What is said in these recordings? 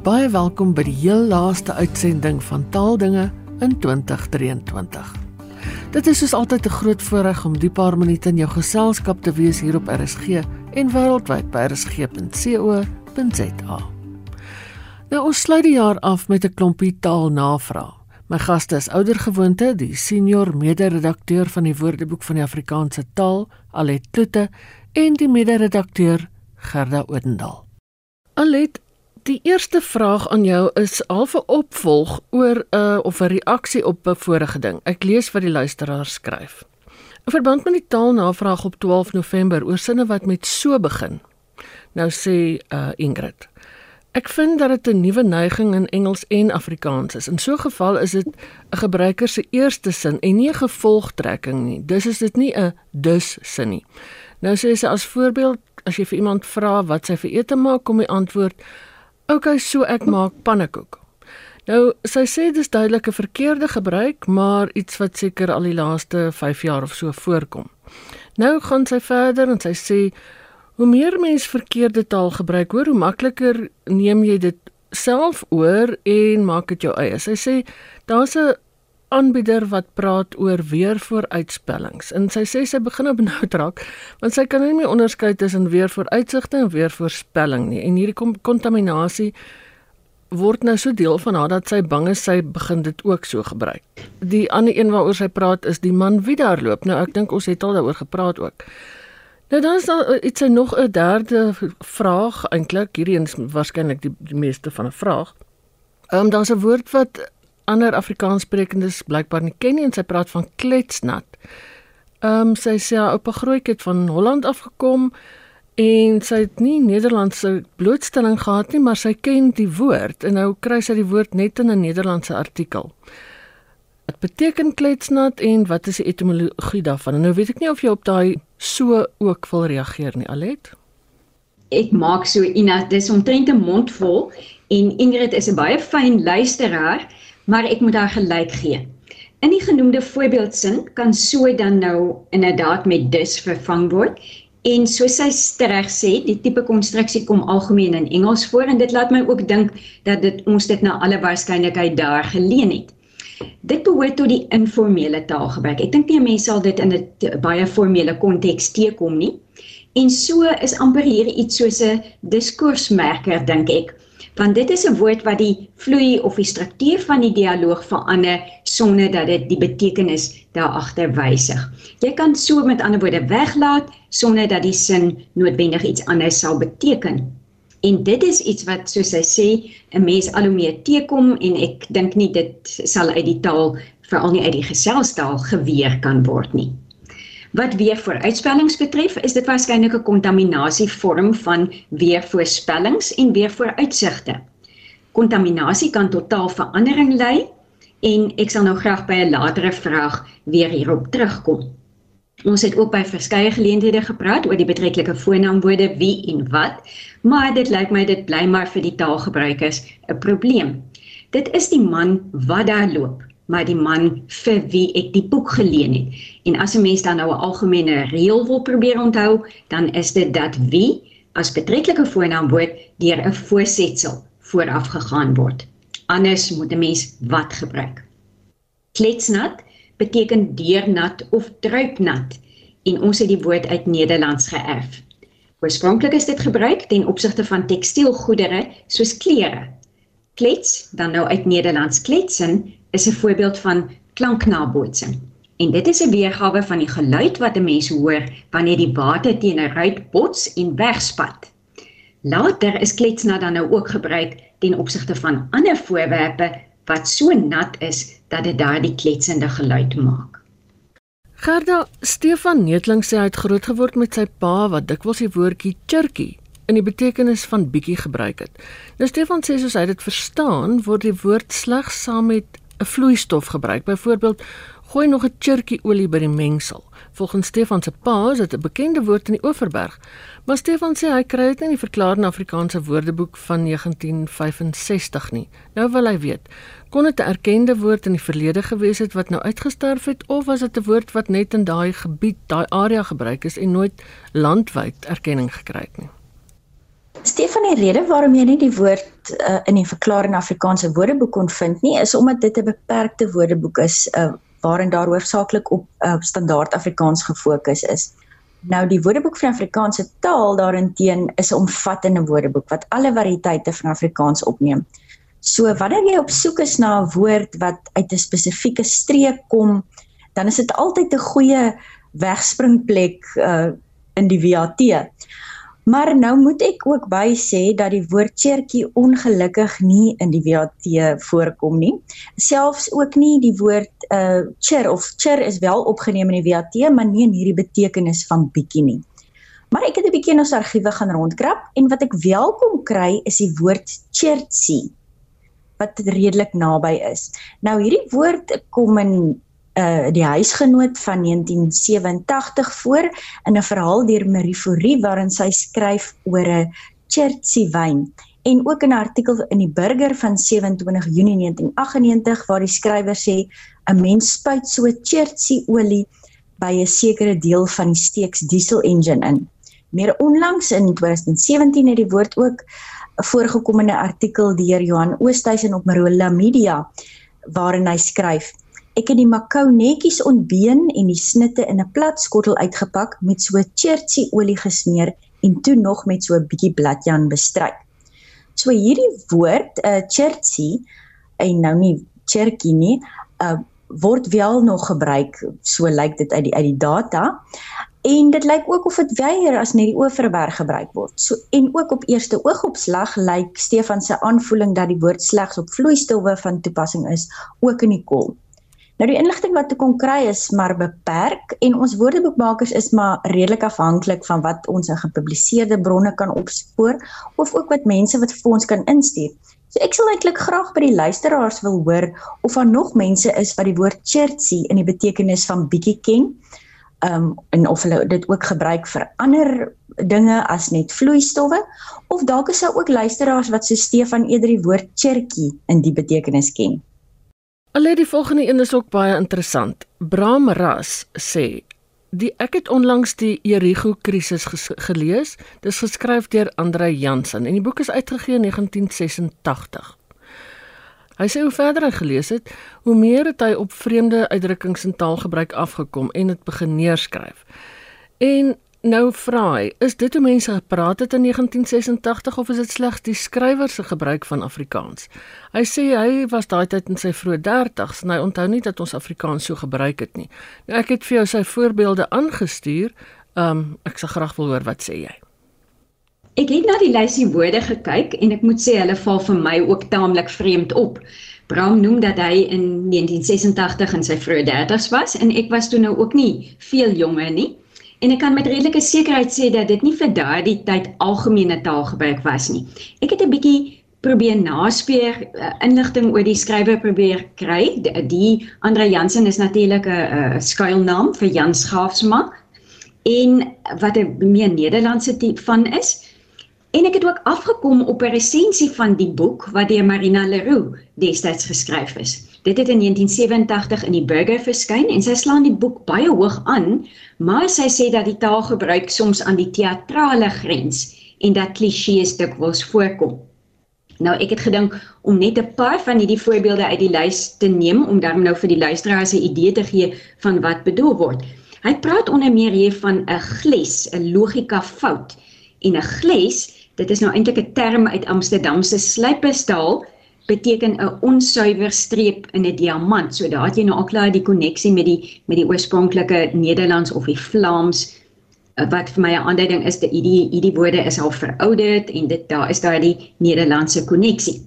baie welkom by die heel laaste uitsending van Taaldinge in 2023. Dit is soos altyd 'n groot voorreg om die paar minute in jou geselskap te wees hier op RSG en wêreldwyd by rsg.co.za. Nou ons sluit die jaar af met 'n klompie taalnavrae. My gaste is oudergewoonte die senior mede-redakteur van die Woordeboek van die Afrikaanse taal, Alet Tutte, en die mede-redakteur Gerda Odendaal. Alet, die eerste vraag aan jou is half 'n opvolg oor 'n uh, of 'n reaksie op 'n vorige ding. Ek lees wat die luisteraar skryf. In verband met die taalnavraag op 12 November oor sinne wat met so begin. Nou sê uh, Ingrid Ek vind dat dit 'n nuwe neiging in Engels en Afrikaans is. In so 'n geval is dit 'n gebruiker se eerste sin en nie 'n gevolgtrekking nie. Dus is dit nie 'n dus sin nie. Nou sê sy as voorbeeld, as jy vir iemand vra wat sy vir ete maak, kom die antwoord: "Oké, okay, so ek maak pannekoek." Nou, sy sê dis duidelik 'n verkeerde gebruik, maar iets wat seker al die laaste 5 jaar of so voorkom. Nou gaan sy verder en sy sê Hoe meer mens verkeerde taal gebruik, hoor, hoe makliker neem jy dit self oor en maak dit jou eie. Sy sê daar's 'n aanbieder wat praat oor weer vooruitspellings en sy sê sy begin nou benoud raak want sy kan nie meer onderskei tussen weer vooruitsigte en weer voorspelling nie en hierdie kontaminasie word nou so deel van haar dat sy bang is sy begin dit ook so gebruik. Die ander een waaroor sy praat is die man wie daar loop. Nou ek dink ons het al daaroor gepraat ook. Nou dan is daar eh, iets nog 'n derde vraag eintlik. Hierdie is waarskynlik die, die meeste van 'n vraag. Ehm um, daar's 'n woord wat ander Afrikaanssprekendes blykbaar nie ken nie en sy praat van kletsnat. Ehm um, sy sê haar oupa grootjie het van Holland afgekom en sy het nie Nederlandse blootstelling gehad nie, maar sy ken die woord en nou kry sy die woord net in 'n Nederlandse artikel. Wat beteken kletsnat en wat is die etimologie daarvan? En nou weet ek nie of jy op daai so ook wil reageer nie, Alet. Ek maak so Ina, dis omtrent 'n mond vol en Ingrid is 'n baie fyn luisteraar, maar ek moet haar gelyk gee. In die genoemde voorbeeldsin kan so dan nou inderdaad met dis vervang word. En soos sy reg sê, die tipe konstruksie kom algemeen in Engels voor en dit laat my ook dink dat dit ons dit na alle waarskynlikheid daar geleen het. Dit behoort tot die informele taalgebruik. Ek dink nie mense sal dit in 'n baie formele konteks teekom nie. En so is amper hier iets soos 'n diskursmerker dink ek. Want dit is 'n woord wat die vloei of die struktuur van die dialoog verander sonder dat dit die betekenis daar agter wysig. Jy kan so met ander woorde weglaat sonder dat die sin noodwendig iets anders sal beteken. En dit is iets wat soos hy sê 'n mens al hoe meer teekom en ek dink nie dit sal uit die taal veral nie uit die geselstaal geweer kan word nie. Wat weer vooruitspellings betref, is dit waarskynlik 'n kontaminasievorm van weer voorspellings en weer vooruitsigte. Kontaminasie kan tot taalverandering lei en ek sal nou graag by 'n latere vraag weer hierop terugkom. Ons het ook by verskeie geleenthede gepraat oor die betreklike voornaamwoorde wie en wat, maar dit lyk my dit bly maar vir die taalgebruikers 'n probleem. Dit is die man wat daar loop, maar die man vir wie ek die boek geleen het. En as 'n mens dan nou 'n algemene reël wil probeer onthou, dan is dit dat wie as betreklike voornaamwoord deur 'n voorsetsel vooraf gegaan word. Anders moet 'n mens wat gebruik. Kletsnat beteken deurnat of druipnat en ons het die woord uit Nederlands geërf. Oorspronklik is dit gebruik ten opsigte van tekstielgoedere soos klere. Klets, dan nou uit Nederlands kletsen, is 'n voorbeeld van klanknabootsing. En dit is 'n weergawe van die geluid wat 'n mens hoor wanneer die water teen 'n ruit bots en wegspat. Later is kletsnat dan nou ook gebruik ten opsigte van ander voorwerpe wat so nat is dat dit daardie kletsende geluid maak. Gerda Stefan Netling sê hy het groot geword met sy pa wat dikwels die woordjie chirkie in die betekenis van bietjie gebruik het. Nou Stefan sê soos hy dit verstaan, word die woord slegs saam met 'n vloeistof gebruik. Byvoorbeeld, gooi nog 'n chirkie olie by die mengsel. Volgens Stefan se pa is dit 'n bekende woord in die Oeverberg, maar Stefan sê hy kry dit nie in die verklaarde Afrikaanse Woordeboek van 1965 nie. Nou wil hy weet, kon dit 'n erkende woord in die verlede gewees het wat nou uitgestorf het of was dit 'n woord wat net in daai gebied, daai area gebruik is en nooit landwyd erkenning gekry het nie? Stefan die rede waarom jy nie die woord uh, in die verklaring Afrikaanse woordeboek kon vind nie is omdat dit 'n beperkte woordeboek is uh, waarin daar hoofsaaklik op uh, standaard Afrikaans gefokus is. Nou die Woordeboek vir Afrikaanse taal daarenteen is 'n omvattende woordeboek wat alle variëteite van Afrikaans opneem. So wanneer jy op soek is na 'n woord wat uit 'n spesifieke streek kom, dan is dit altyd 'n goeie wegspringplek uh, in die WAT. Maar nou moet ek ook by sê dat die woord chertjie ongelukkig nie in die WAT voorkom nie. Selfs ook nie die woord uh chir of chir is wel opgeneem in die WAT, maar nie in hierdie betekenis van bietjie nie. Maar ek het 'n bietjie in ons argiewe gaan rondkrap en wat ek wel kom kry is die woord chertjie wat redelik naby is. Nou hierdie woord kom in uh die huisgenoot van 1987 voor in 'n verhaal deur Marie Fourie waarin sy skryf oor 'n Chertsey wyn en ook 'n artikel in die Burger van 27 Junie 1998 waar die skrywer sê 'n mens spuit so Chertsey olie by 'n sekere deel van die Steeks diesel engine in. Meer onlangs in 2017 het die woord ook voorgekom in 'n artikel deur Johan Oosthuizen op Marola Media waarin hy skryf Ek het die makou netjies ontbeen en die snitte in 'n plat skottel uitgepak met so chertsey olie gesmeer en toe nog met so 'n bietjie bladjan bestryk. So hierdie woord, 'n uh, eh, chertsey en nou nie chertjie nie, uh, word wel nog gebruik, so lyk dit uit die uit die data. En dit lyk ook of dit weier as net die Oeverberg gebruik word. So en ook op eerste oogopslag lyk Stefan se aanvoeling dat die woord slegs op vloeistowwe van toepassing is, ook in die kol. Nou die inligting wat ek kon kry is maar beperk en ons woordeboekmakers is maar redelik afhanklik van wat ons in gepubliseerde bronne kan opspoor of ook wat mense wat vir ons kan instuur. So ek sal eintlik graag by die luisteraars wil hoor of daar nog mense is wat die woord chertsey in die betekenis van bietjie ken. Um en of hulle dit ook gebruik vir ander dinge as net vloeistowwe of dalk is daar ook luisteraars wat so Stefan eerder die woord chertjie in die betekenis ken. Allei die volgende een is ook baie interessant. Bram Ras sê Die ek het onlangs die Jericho krisis gelees. Dis geskryf deur Andre Jansen en die boek is uitgegee in 1986. Hy sê hoe verder hy gelees het, hoe meer het hy op vreemde uitdrukkings en taalgebruik afgekom en dit begin neerskryf. En Nou vra hy, is dit hoe mense gepraat het in 1986 of is dit slegs die skrywer se gebruik van Afrikaans? Hy sê hy was daai tyd in sy vroeë 30's en hy onthou nie dat ons Afrikaans so gebruik het nie. Nou ek het vir jou sy voorbeelde aangestuur. Um ek sal graag wil hoor wat sê jy. Ek het na die lysie woorde gekyk en ek moet sê hulle val vir my ook taamlik vreemd op. Bram noem dat hy in 1986 in sy vroeë 30's was en ek was toe nou ook nie veel jonger nie. En ek kan met redelike sekerheid sê dat dit nie vir daardie tyd algemene taalgebruik was nie. Ek het 'n bietjie probeer naspeur uh, inligting oor die skrywer probeer kry. Die, die Andre Jansen is natuurlik 'n skuilnaam vir Jan Schaafsma en wat 'n meer Nederlandse tipe van is. En ek het ook afgekom op 'n resensie van die boek wat deur Marina Leroux destyds geskryf is. Dit het in 1987 in die Burger verskyn en sy slaan die boek baie hoog aan, maar sy sê dat die taalgebruik soms aan die teatrale grens en dat klisjées dikwels voorkom. Nou ek het gedink om net 'n paar van hierdie voorbeelde uit die lys te neem om dan nou vir die luisteraars 'n idee te gee van wat bedoel word. Hy praat onder meer hier van 'n gles, 'n logika fout. En 'n gles, dit is nou eintlik 'n term uit Amsterdam se slyperstaal beteken 'n onsuiwer streep in 'n diamant. So daar het jy nou al klaar die koneksie met die met die oorspronklike Nederlands of die Vlaams eh, wat vir my 'n aanduiding is dat hierdie hierdie woorde is al verouderd en dit daar is daar die Nederlandse koneksie.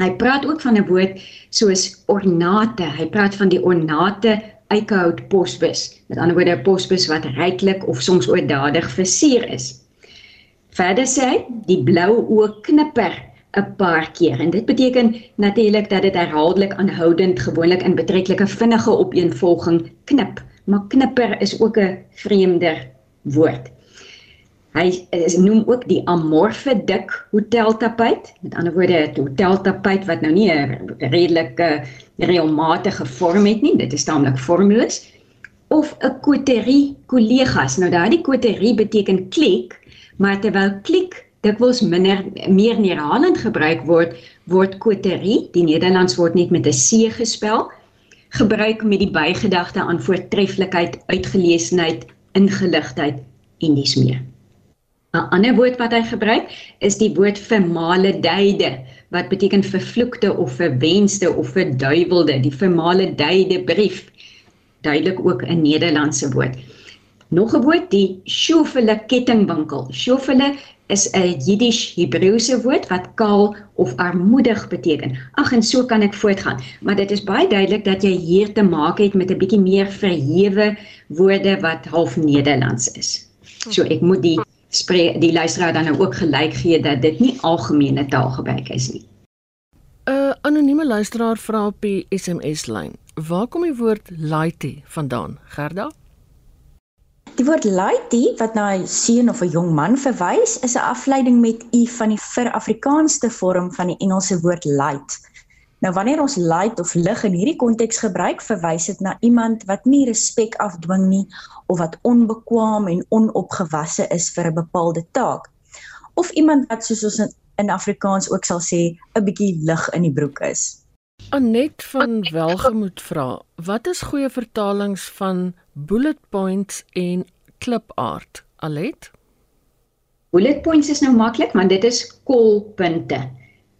Hy praat ook van 'n woord soos ornate. Hy praat van die ornate eikehout posbus. Met ander woorde 'n posbus wat ryklik of soms oordadig versier is. Verder sê hy, die blou oë knipper 'n paar keer. En dit beteken natuurlik dat dit herhaaldelik aanhoudend gewoonlik in betreklike vinnige opeenvolging knip, maar knipper is ook 'n vreemder woord. Hy is noem ook die amorfe dik hoteltapijt, met ander woorde 'n hoteltapijt wat nou nie 'n redelike reëlmatige vorm het nie, dit is taamlik vormloos of 'n koterie kollegas. Nou daardie koterie beteken klik, maar terwyl klik dikwels minder meer neerhalend gebruik word, word koterie, die Nederlands word net met 'n C gespel, gebruik met die bygedagte aan voortreffelikheid, uitgeleesdheid, ingeligtheid en dis meer. 'n Ander woord wat hy gebruik is die woord vermaledeide wat beteken vervloekte of verwenste of verduiwelde, die vermaledeide brief. Duidelik ook 'n Nederlandse woord. Nog 'n woord, die shofele kettingwinkel. Shofele is 'n Jiddisch-Hebreëse woord wat kaal of armoedig beteken. Ag en so kan ek voortgaan, maar dit is baie duidelik dat jy hier te maak het met 'n bietjie meer verhewe woorde wat half Nederlands is. So ek moet die spreek die luisteraar dan nou ook gelyk gee dat dit nie algemene taalgebruik is nie. 'n Anonieme luisteraar vra op die SMS lyn: "Waar kom die woord laity vandaan?" Gerda? Die woord laity wat na 'n seun of 'n jong man verwys, is 'n afleiding met u van die vir Afrikaanse vorm van die Engelse woord light. Nou wanneer ons light of lig in hierdie konteks gebruik, verwys dit na iemand wat nie respek afdwing nie of wat onbekwaam en onopgewasse is vir 'n bepaalde taak. Of iemand wat soos ons in Afrikaans ook sal sê, 'n bietjie lig in die broek is. Anet van Welgemoed vra: Wat is goeie vertalings van bullet points en clip art? Alet? Bullet points is nou maklik, maar dit is kolpunte.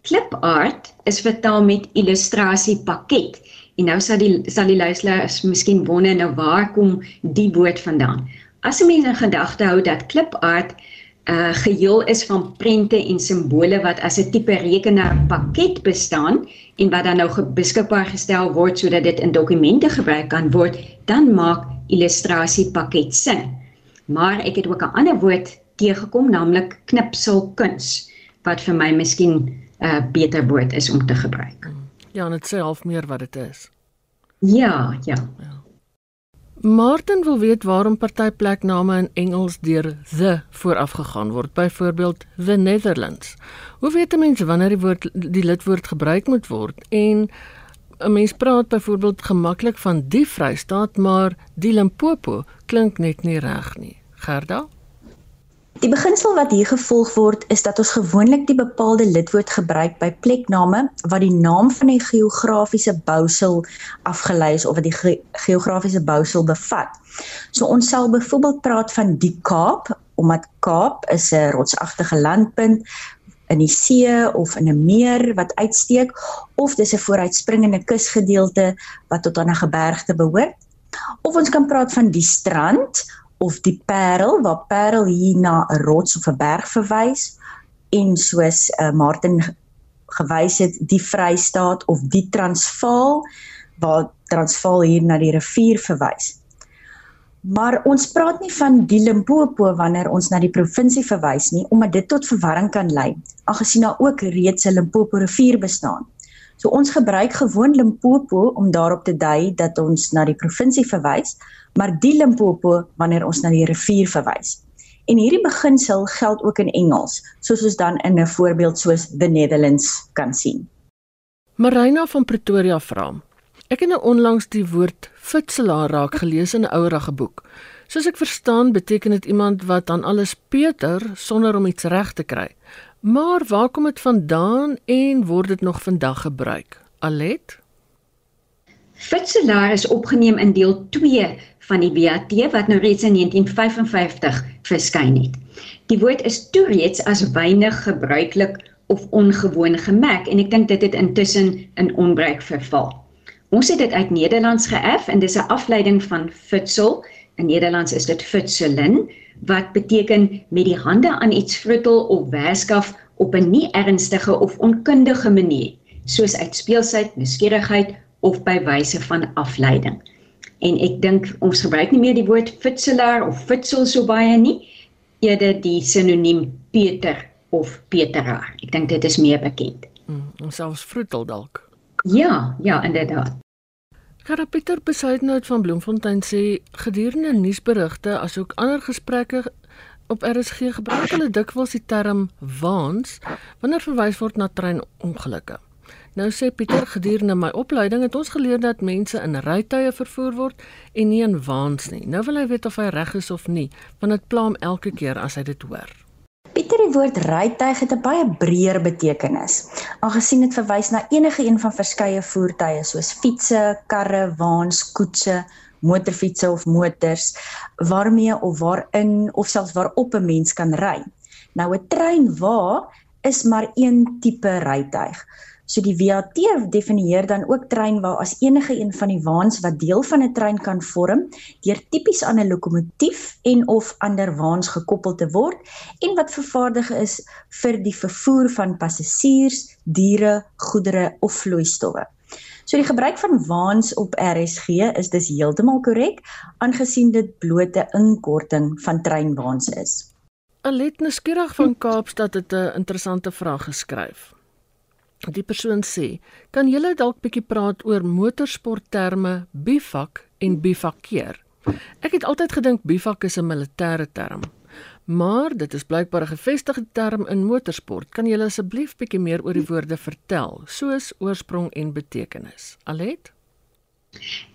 Clip art is vertaal met illustrasie pakket. En nou sal die sal die luisteraars miskien wonder nou waar kom die woord vandaan. As 'n mens in gedagte hou dat clip art 'n uh, geheel is van prente en simbole wat as 'n tipe rekenaar pakket bestaan en wat dan nou beskikbaar gestel word sodat dit in dokumente gebruik kan word, dan maak illustrasie pakket sin. Maar ek het ook 'n ander woord teëgekom, naamlik knipselkuns wat vir my miskien 'n uh, beter woord is om te gebruik. Ja, net sê half meer wat dit is. Ja, ja. ja. Martin wil weet waarom party plekname in Engels deur the vooraf gegaan word, byvoorbeeld the Netherlands. Hoe weet 'n mens wanneer die woord die lidwoord gebruik moet word? En 'n mens praat byvoorbeeld gemaklik van die Vrystaat, maar die Limpopo klink net nie reg nie. Gerda? Die beginsel wat hier gevolg word is dat ons gewoonlik die bepaalde lidwoord gebruik by plekname wat die naam van 'n geografiese bousel afgelei is of wat die ge geografiese bousel bevat. So ons sal byvoorbeeld praat van die Kaap omdat Kaap is 'n rotsagtige landpunt in die see of in 'n meer wat uitsteek of dis 'n vooruitspringende kusgedeelte wat tot aan 'n gebergte behoort. Of ons kan praat van die strand of die Parel waar Parel hier na 'n rots of 'n berg verwys en soos uh, Martin gewys het die Vrystaat of die Transvaal waar Transvaal hier na die rivier verwys. Maar ons praat nie van die Limpopo wanneer ons na die provinsie verwys nie omdat dit tot verwarring kan lei aangesien daar ook reeds 'n Limpopo rivier bestaan. So ons gebruik gewoon Limpopo om daarop te dui dat ons na die provinsie verwys, maar die Limpopo wanneer ons na die rivier verwys. En hierdie beginsel geld ook in Engels, soos ons dan in 'n voorbeeld soos the Netherlands kan sien. Marina van Pretoria vra: Ek het nou onlangs die woord futselaar raak gelees in 'n ouerige boek. Soos ek verstaan, beteken dit iemand wat aan alles Peter sonder om iets reg te kry. Maar waar kom dit vandaan en word dit nog vandag gebruik? Alet? Futselaar is opgeneem in deel 2 van die BAT wat nou reeds in 1955 verskyn het. Die woord is toe reeds as weinig gebruiklik of ongewoon gemerk en ek dink dit het intussen in onbruik verval. Ons het dit uit Nederlands geërf en dis 'n afleiding van futsel. In Nederlands is dit futselin wat beteken met die hande aan iets vruttel of werskaf op 'n nie ernstige of onkundige manier, soos uit speelsheid, nuuskierigheid of by wyse van afleiding. En ek dink ons gebruik nie meer die woord futselaar of futsel so baie nie, eerder die sinoniem Peter of Peteraar. Ek dink dit is meer bekend. Mm, ons selfs vruttel dalk. Ja, ja, inderdaad. Gerard Pieter Besuidnout van Bloemfontein sê gedurende nuusberigte asook ander gesprekke op RSG gebruik hulle dikwels die term waans wanneer verwys word na treinongelukke. Nou sê Pieter gedurende my opleiding het ons geleer dat mense in rytuie vervoer word en nie in waans nie. Nou wil hy weet of hy reg is of nie, want dit pla hom elke keer as hy dit hoor. Die woord rytuig het 'n baie breër betekenis. Aangesien dit verwys na enige een van verskeie voertuie soos fietses, karre, waans, koetse, motorfietsse of motors waarmee of waarin of selfs waarop 'n mens kan ry. Nou 'n trein wa is maar een tipe rytuig. So die WAT definieer dan ook treinwa as enige een van die waans wat deel van 'n trein kan vorm deur tipies aan 'n lokomotief en of ander waans gekoppel te word en wat vervaardig is vir die vervoer van passasiers, diere, goedere of vloeistowwe. So die gebruik van waans op RSG is dus heeltemal korrek aangesien dit blote inkorting van treinwaans is. Alet Neskierig van Kaapstad het 'n interessante vraag geskryf. Die persoon sê, "Kan julle dalk bietjie praat oor motorsportterme bivak en bivakkeer?" Ek het altyd gedink bivak is 'n militêre term, maar dit is blykbaar 'n gevestigde term in motorsport. Kan julle asseblief bietjie meer oor die woorde vertel, soos oorsprong en betekenis? Alet?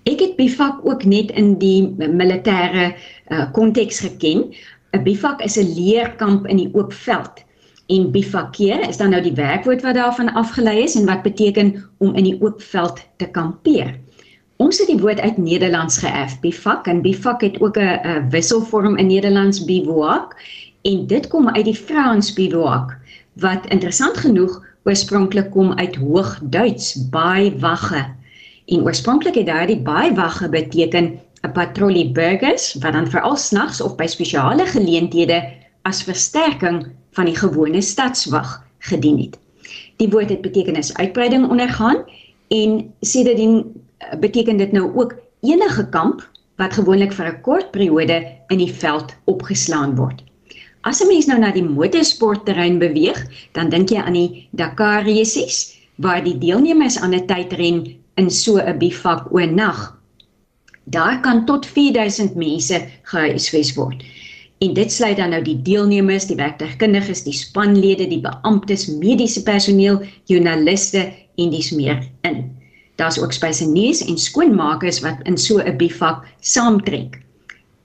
Ek het bivak ook net in die militêre uh, konteks geken. 'n Bivak is 'n leerkamp in die oop veld en bivakkeer is dan nou die werkwoord wat daarvan afgelei is en wat beteken om in die oop veld te kampeer. Ons het die woord uit Nederlands geërf, bivak en bivak het ook 'n wisselvorm in Nederlands bivouac en dit kom uit die Frans bivouac wat interessant genoeg oorspronklik kom uit Hoogduits, baaiwagge. En oorspronklik het daardie baaiwagge beteken 'n patrollie burgers wat dan veral snags of by spesiale geleenthede as versterking van die gewone stadswag gedien het. Die woord het betekenis uitbreiding ondergaan en sedertdien eh, beteken dit nou ook enige kamp wat gewoonlik vir 'n kort periode in die veld opgeslaan word. As 'n mens nou na die motorsportterrein beweeg, dan dink jy aan die Dakar races waar die deelnemers aan 'n tydren in so 'n bivak oornag. Daar kan tot 4000 mense gehuisves word. En dit sluit dan nou die deelnemers, die werktuigkundiges, die spanlede, die beamptes, mediese personeel, joernaliste en dis meer in. Daar's ook spesienies en skoonmakers wat in so 'n bivak saamtrek.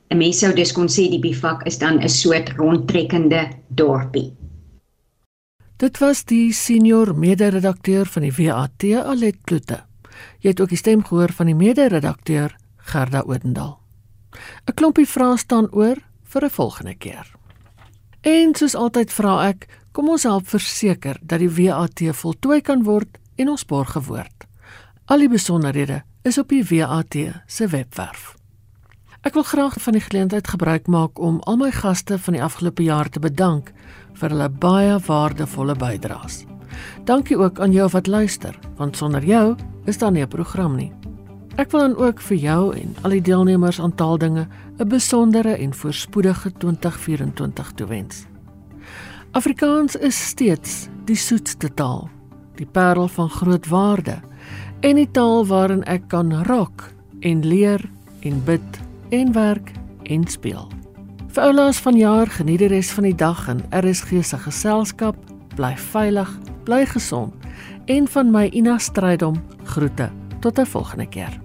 'n Mens sou dus kon sê die bivak is dan 'n soort rondtrekkende dorpie. Dit was die senior mede-redakteur van die WAT Alet Kloete. Jy het ook die stem gehoor van die mede-redakteur Gerda Odendaal. 'n Klompie vrae staan oor vir 'n volgende keer. En soos altyd vra ek, kom ons help verseker dat die WAT voltooi kan word en ons borg gewoord. Al die besonderhede is op die WAT se webwerf. Ek wil graag van die geleentheid gebruik maak om al my gaste van die afgelope jaar te bedank vir hulle baie waardevolle bydraes. Dankie ook aan jou wat luister, want sonder jou is daar nie 'n program nie. Ek wil dan ook vir jou en al die deelnemers aan taaldinge 'n besondere en voorspoedige 2024 toewens. Afrikaans is steeds die soetste taal, die parel van groot waarde en die taal waarin ek kan raak en leer en bid en werk en speel. Vir oulaas van jaar geniet die res van die dag in RSG se geselskap, bly veilig, bly gesond en van my Ina Strydom groete. Tot 'n volgende keer.